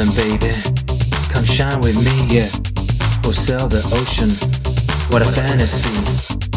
diamond, baby. Come shine with me, yeah. We'll sail the ocean. What a fantasy.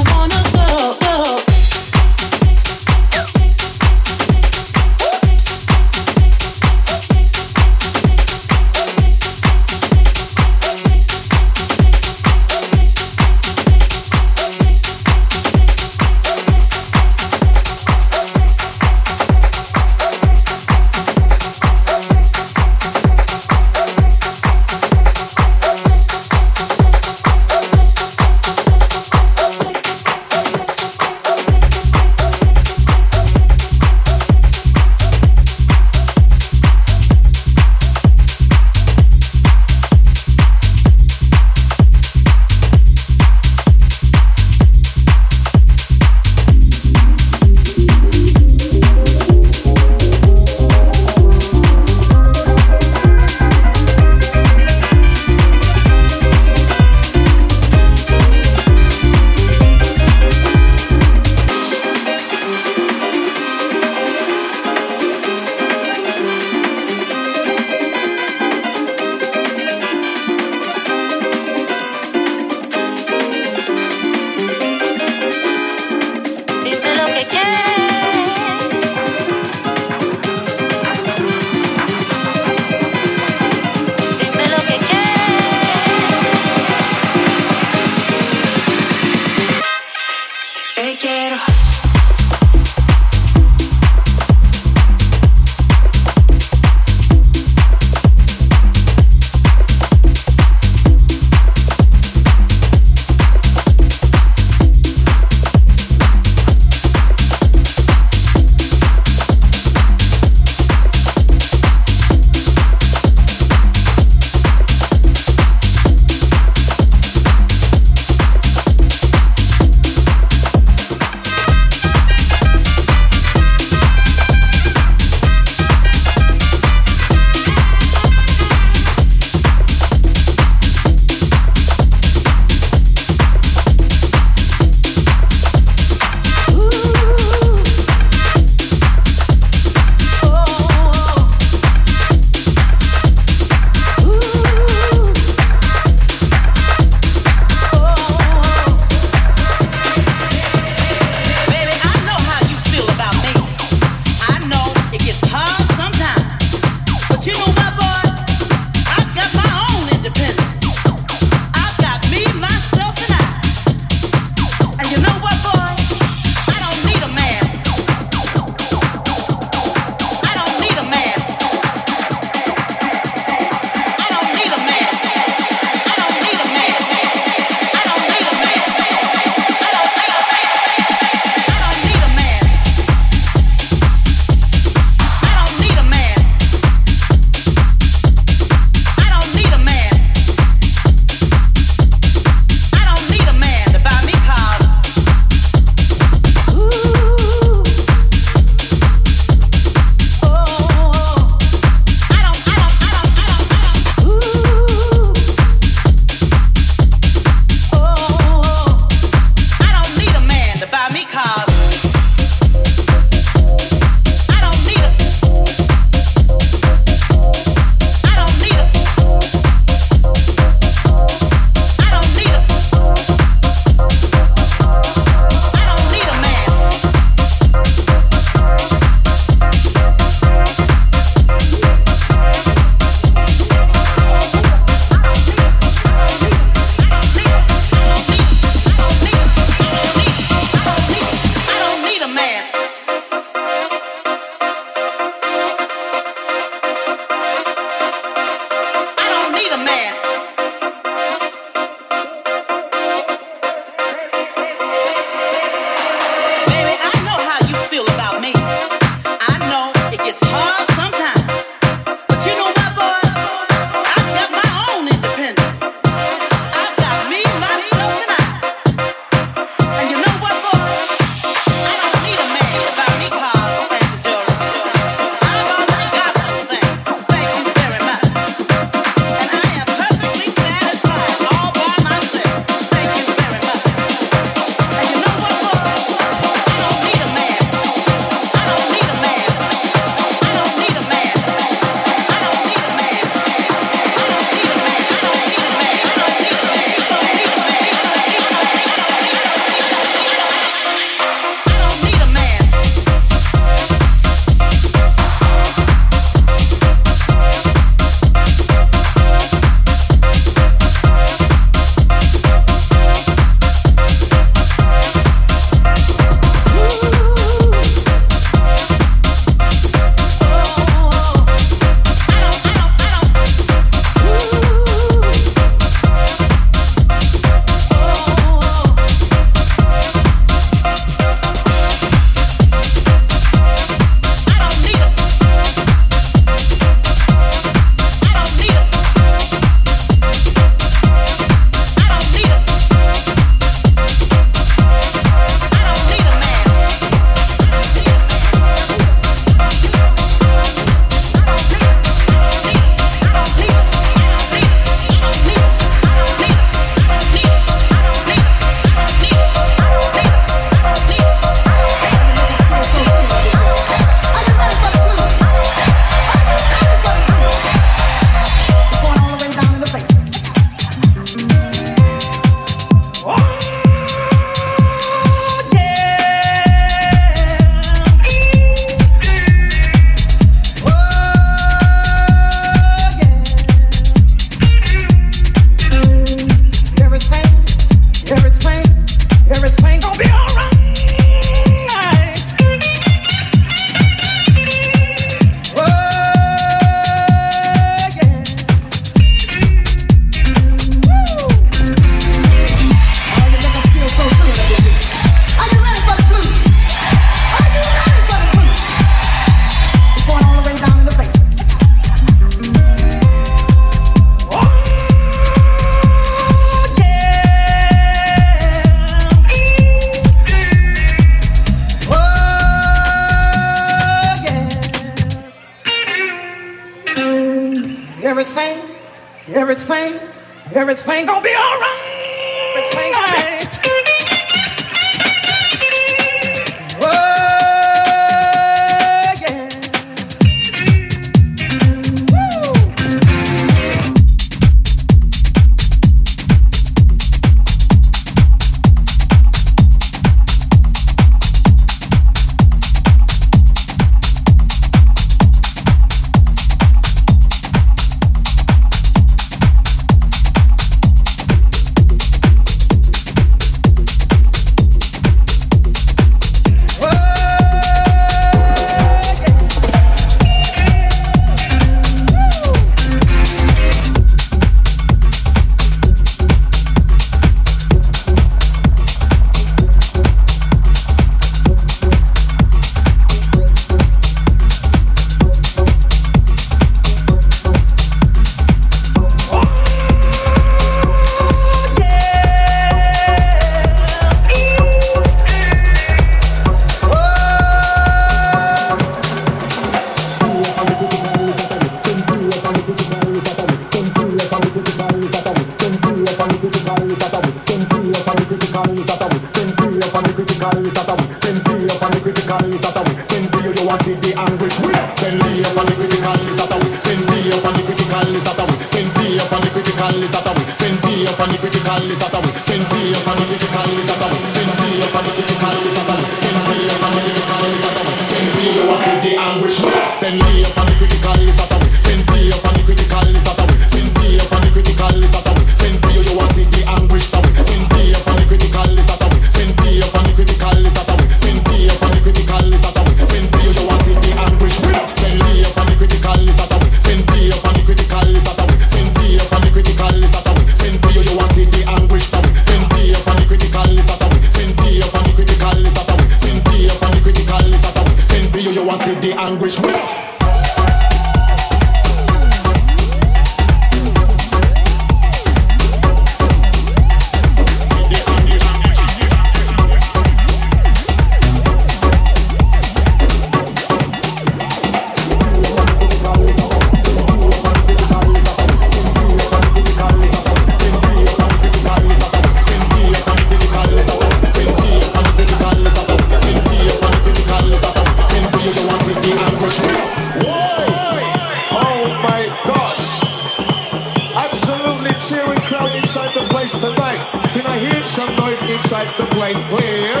Recite the place, please.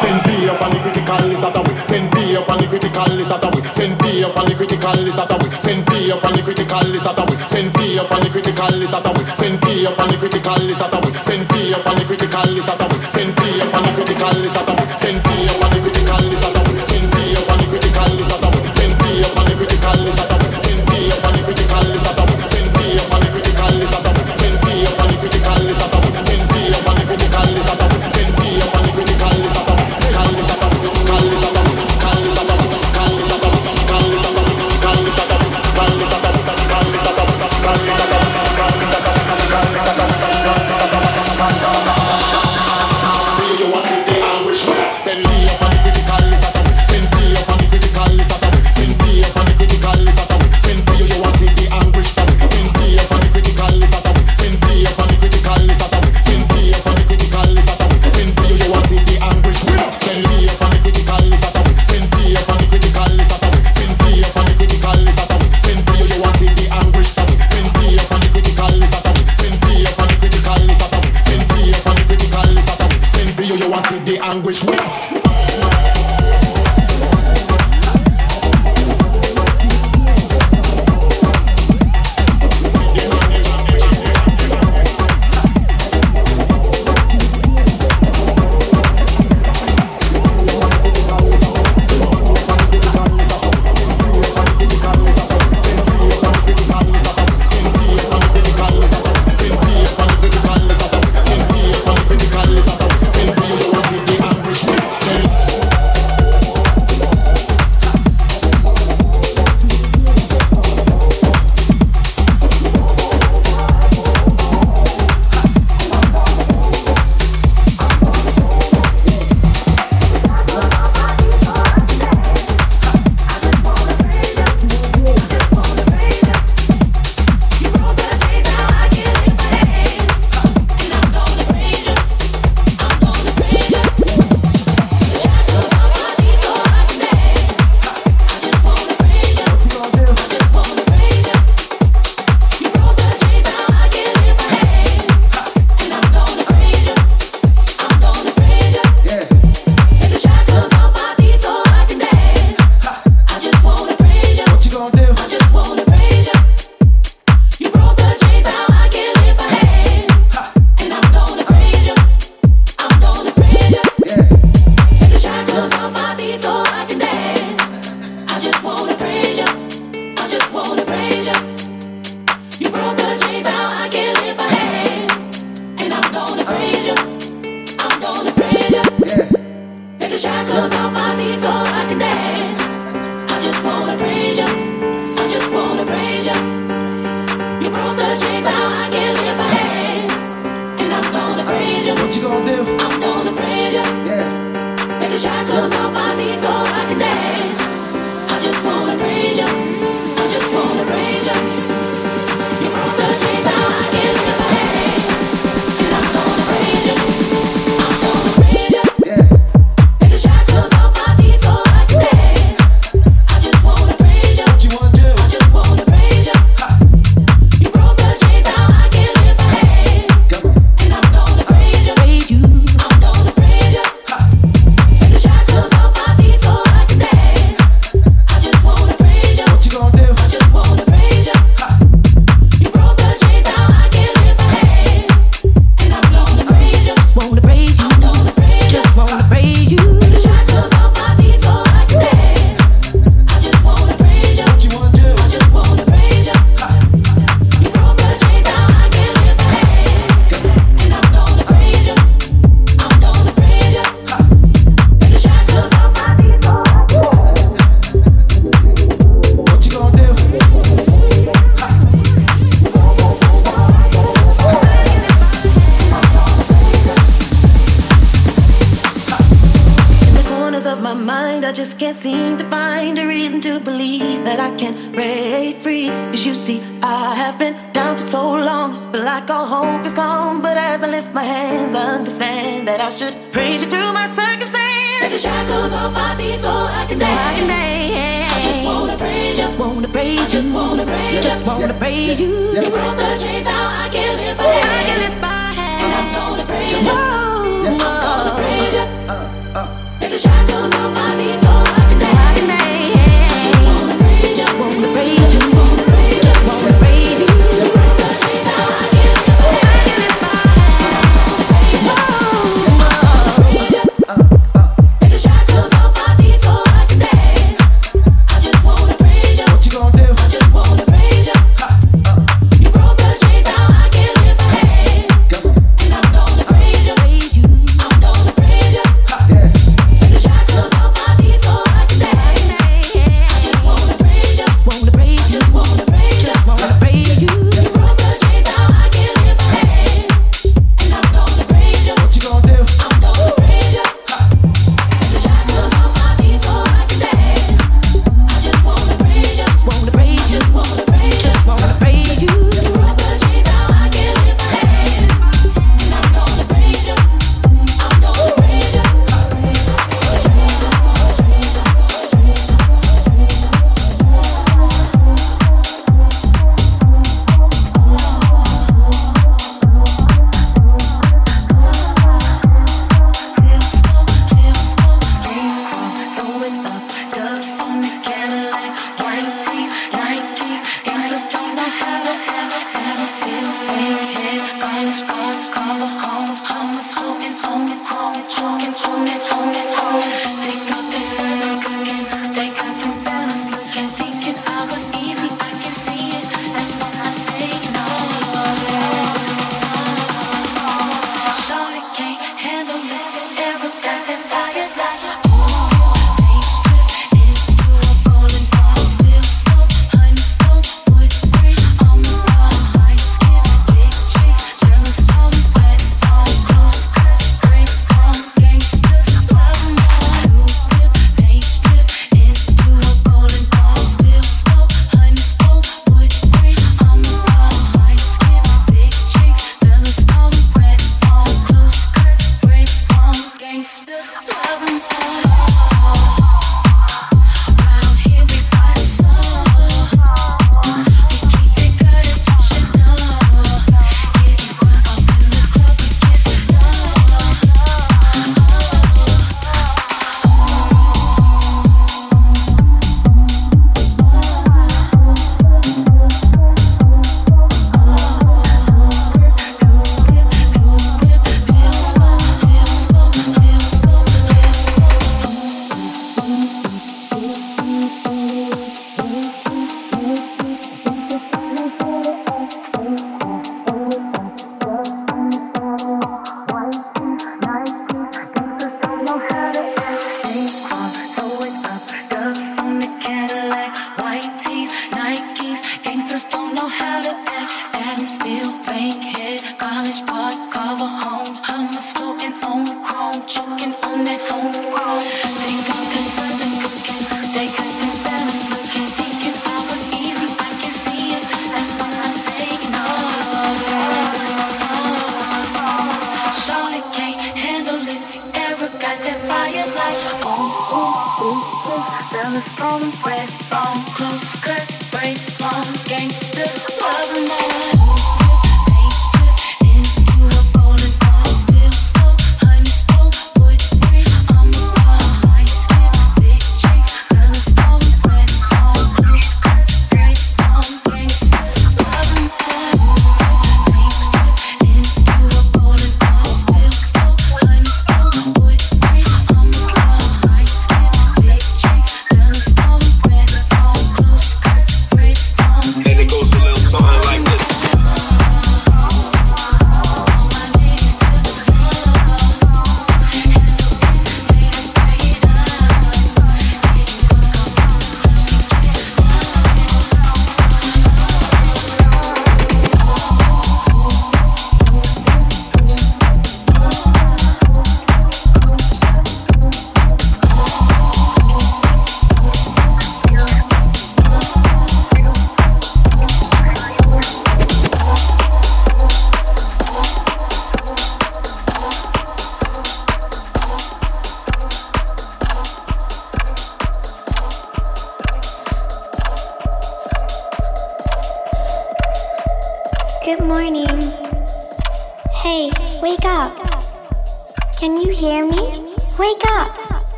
Send B up on the critical list that away. Send B up on the critical list that away. Send B up on the critical list that away. Send B up on the critical list that away. Send B up on the critical list that away. Send B up on the critical list that away.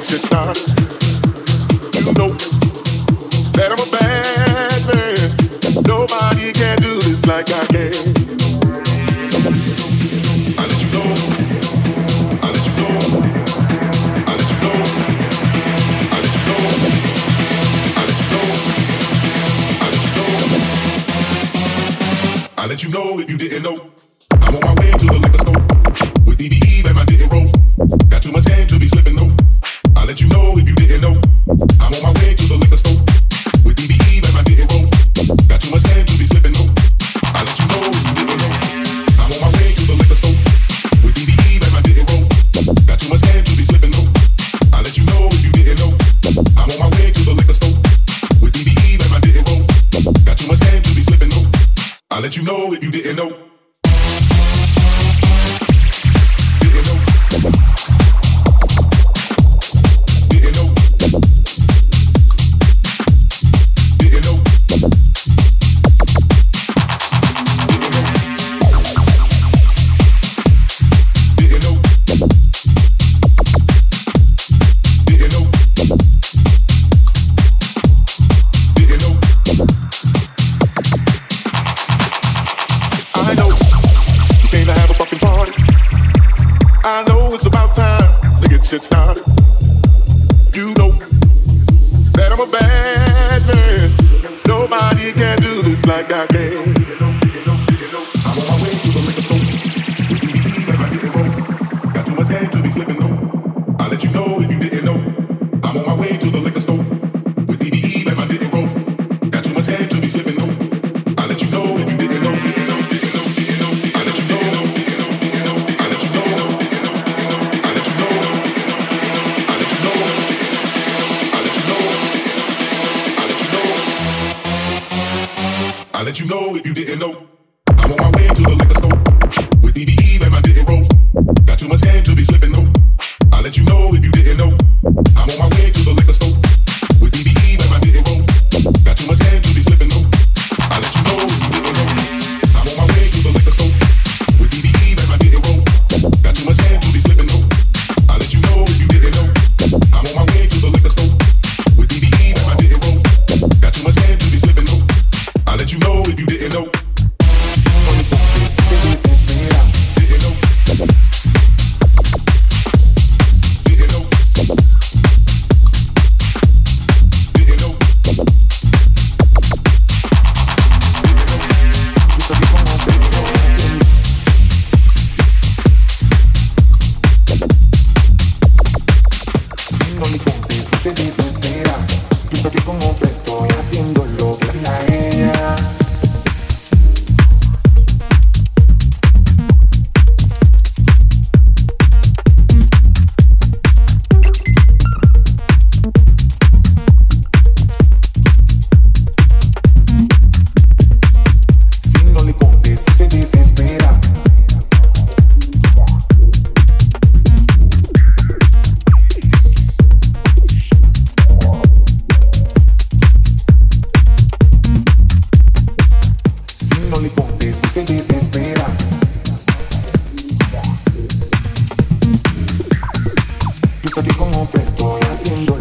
You know. I I let you. I let you know if you didn't know. Fíjate cómo te estoy haciendo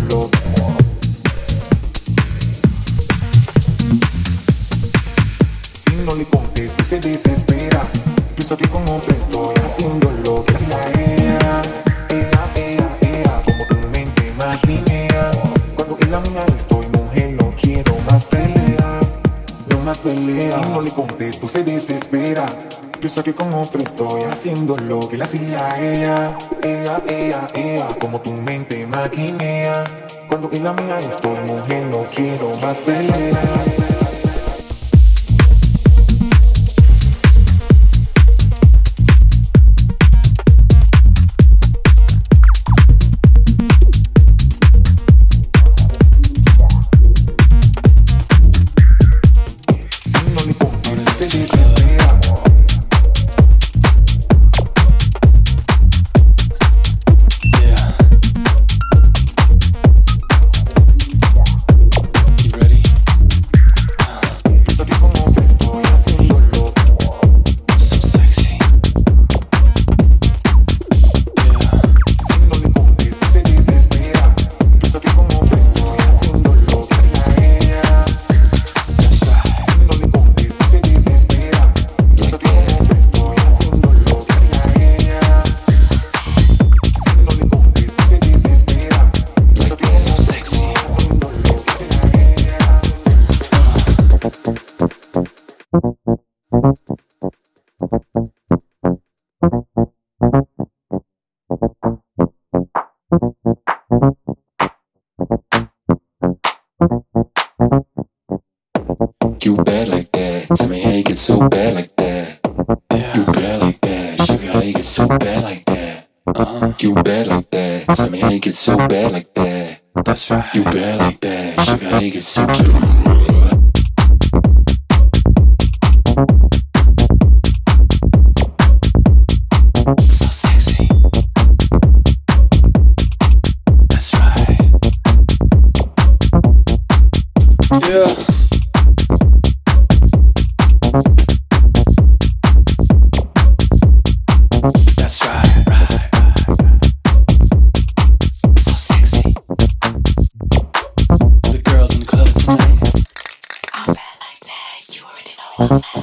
no le contesto se desespera. Te estoy haciendo loco. Gracias a ella, ella, ella, ella, como tu mente maquinea. Cuando es la mía estoy, mujer, no quiero más pelea. No más pelea. Si no le contesto se desespera. Fíjate cómo te estoy haciendo lo que le hacía ella como tu mente maquinea. Cuando en la mía estoy mujer, no quiero más peleas. bad like that. Yeah. You bad like that. sugar. how you get so bad like that. Uh-huh. You bad like that. Tell me how you get so bad like that. That's right. You bad like that. sugar. how you get so cute. Uh-huh.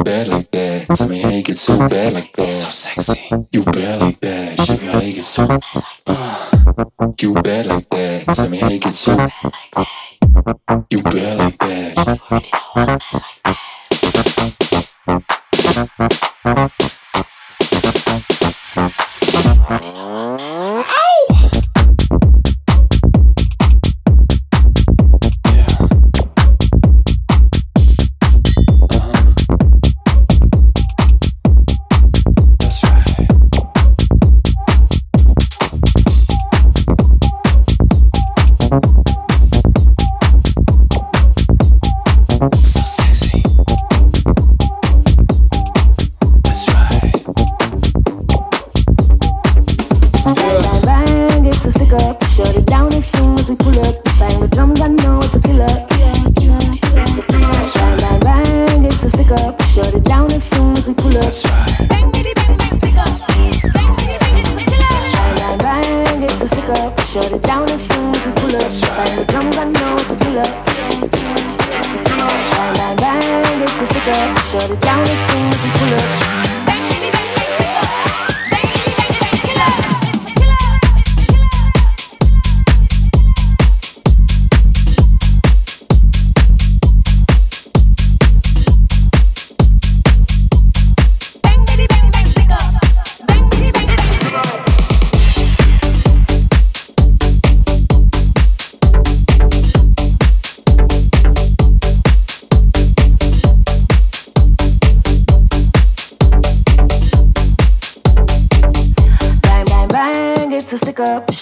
You bad like that. Tell me how you get so bad like that. So sexy. You bad like that. Sugar, how you get so. Uh. You bad like that. Tell me how you get so. You bad like that.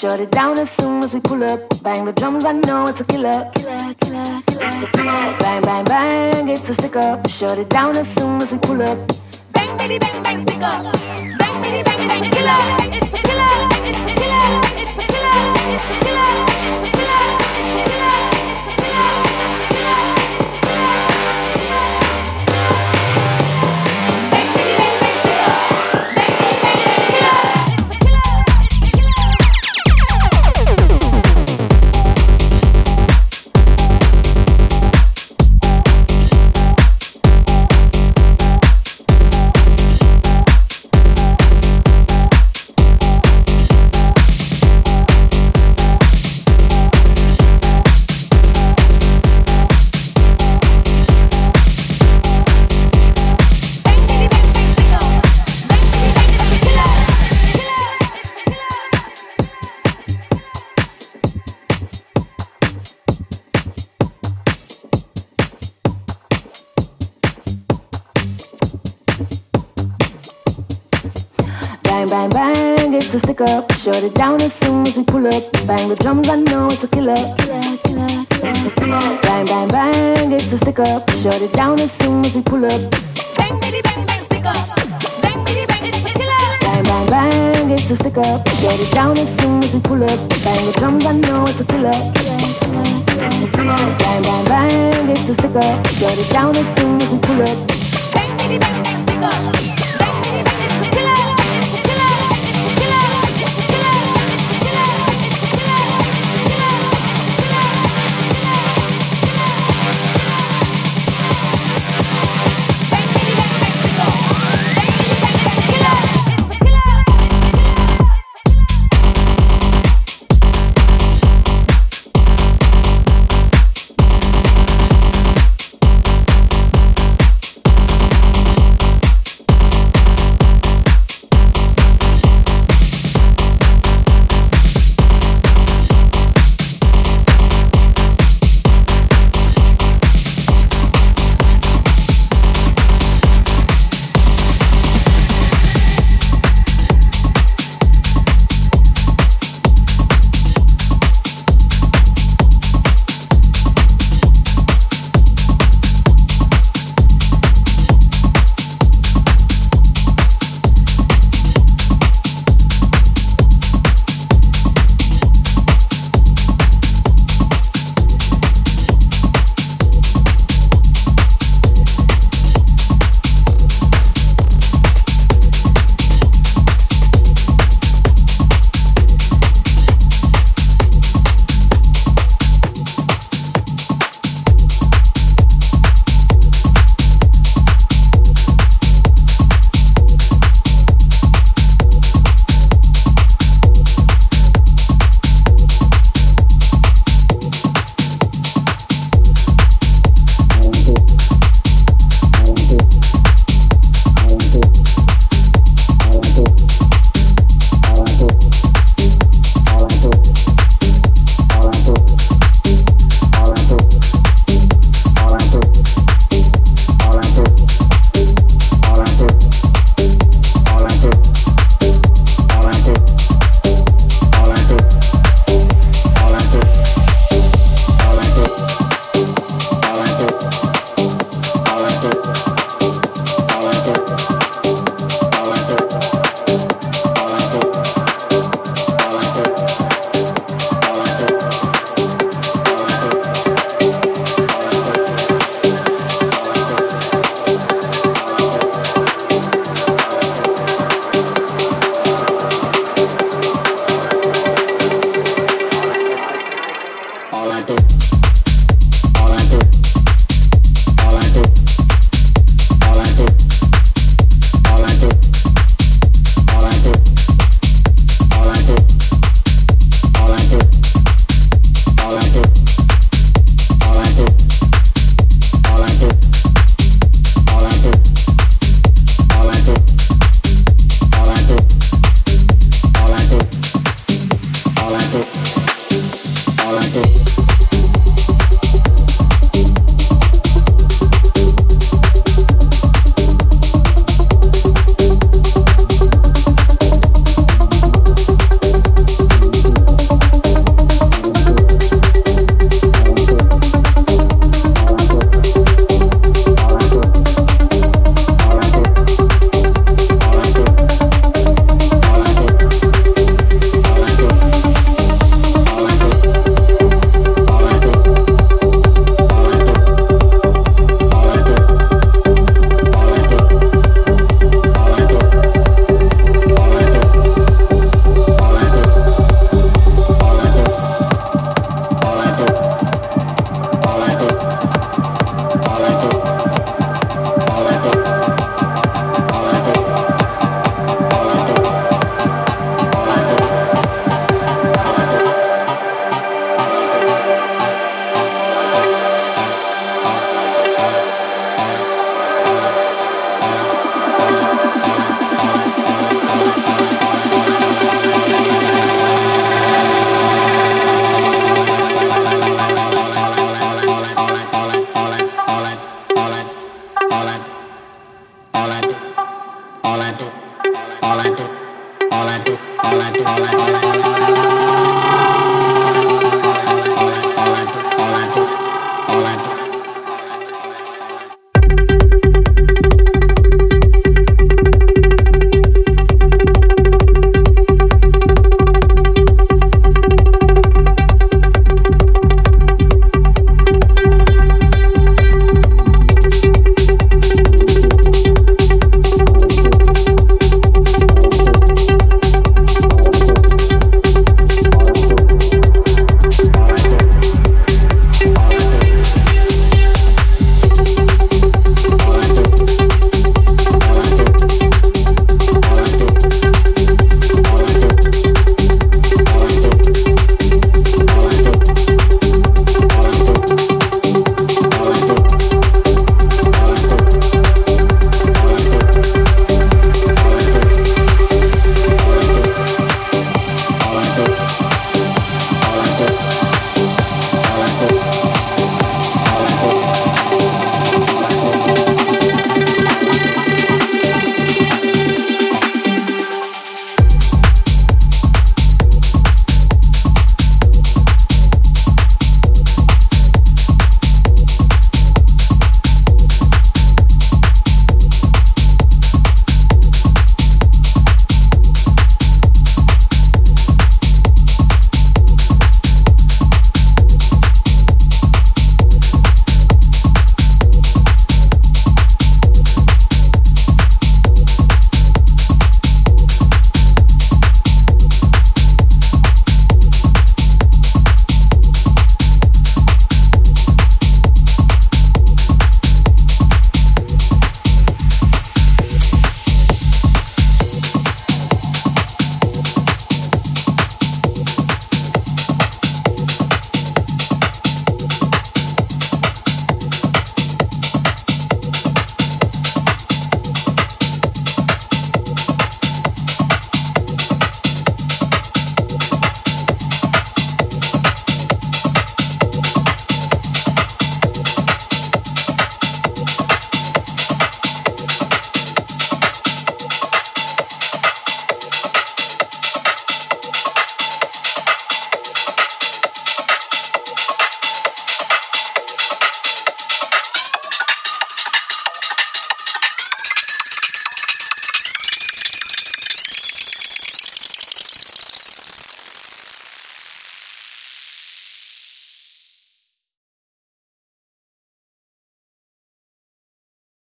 Shut it down as soon as we pull up. Bang the drums, I know it's a killer. Killer, killer, killer. Bang, bang, bang, it's a stick up. Shut it down as soon as we pull up. Bang, bang, bang, bang, stick up. Bang, bang, bang, killer. It's a killer. It's a killer. It's a killer. It's a killer. It's a killer. Up. Shut it down as soon as we pull up. Bang the drums, I know it's a killer. Killer, killer, it's a killer. Bang, bang, bang, it's a stick up. Shut it down as soon as we pull up. Bang, bitty, bang, bang, stick up. Bang, bitty, bang, it's a killer. Bang, bang, bang, it's a stick up. Shut it down as soon as we pull up. Bang the drums, I know it's a killer. Bang, bang, bang, it's a stick up. Shut it down as soon as we pull up. Bang, bitty, bang, bang, stick up.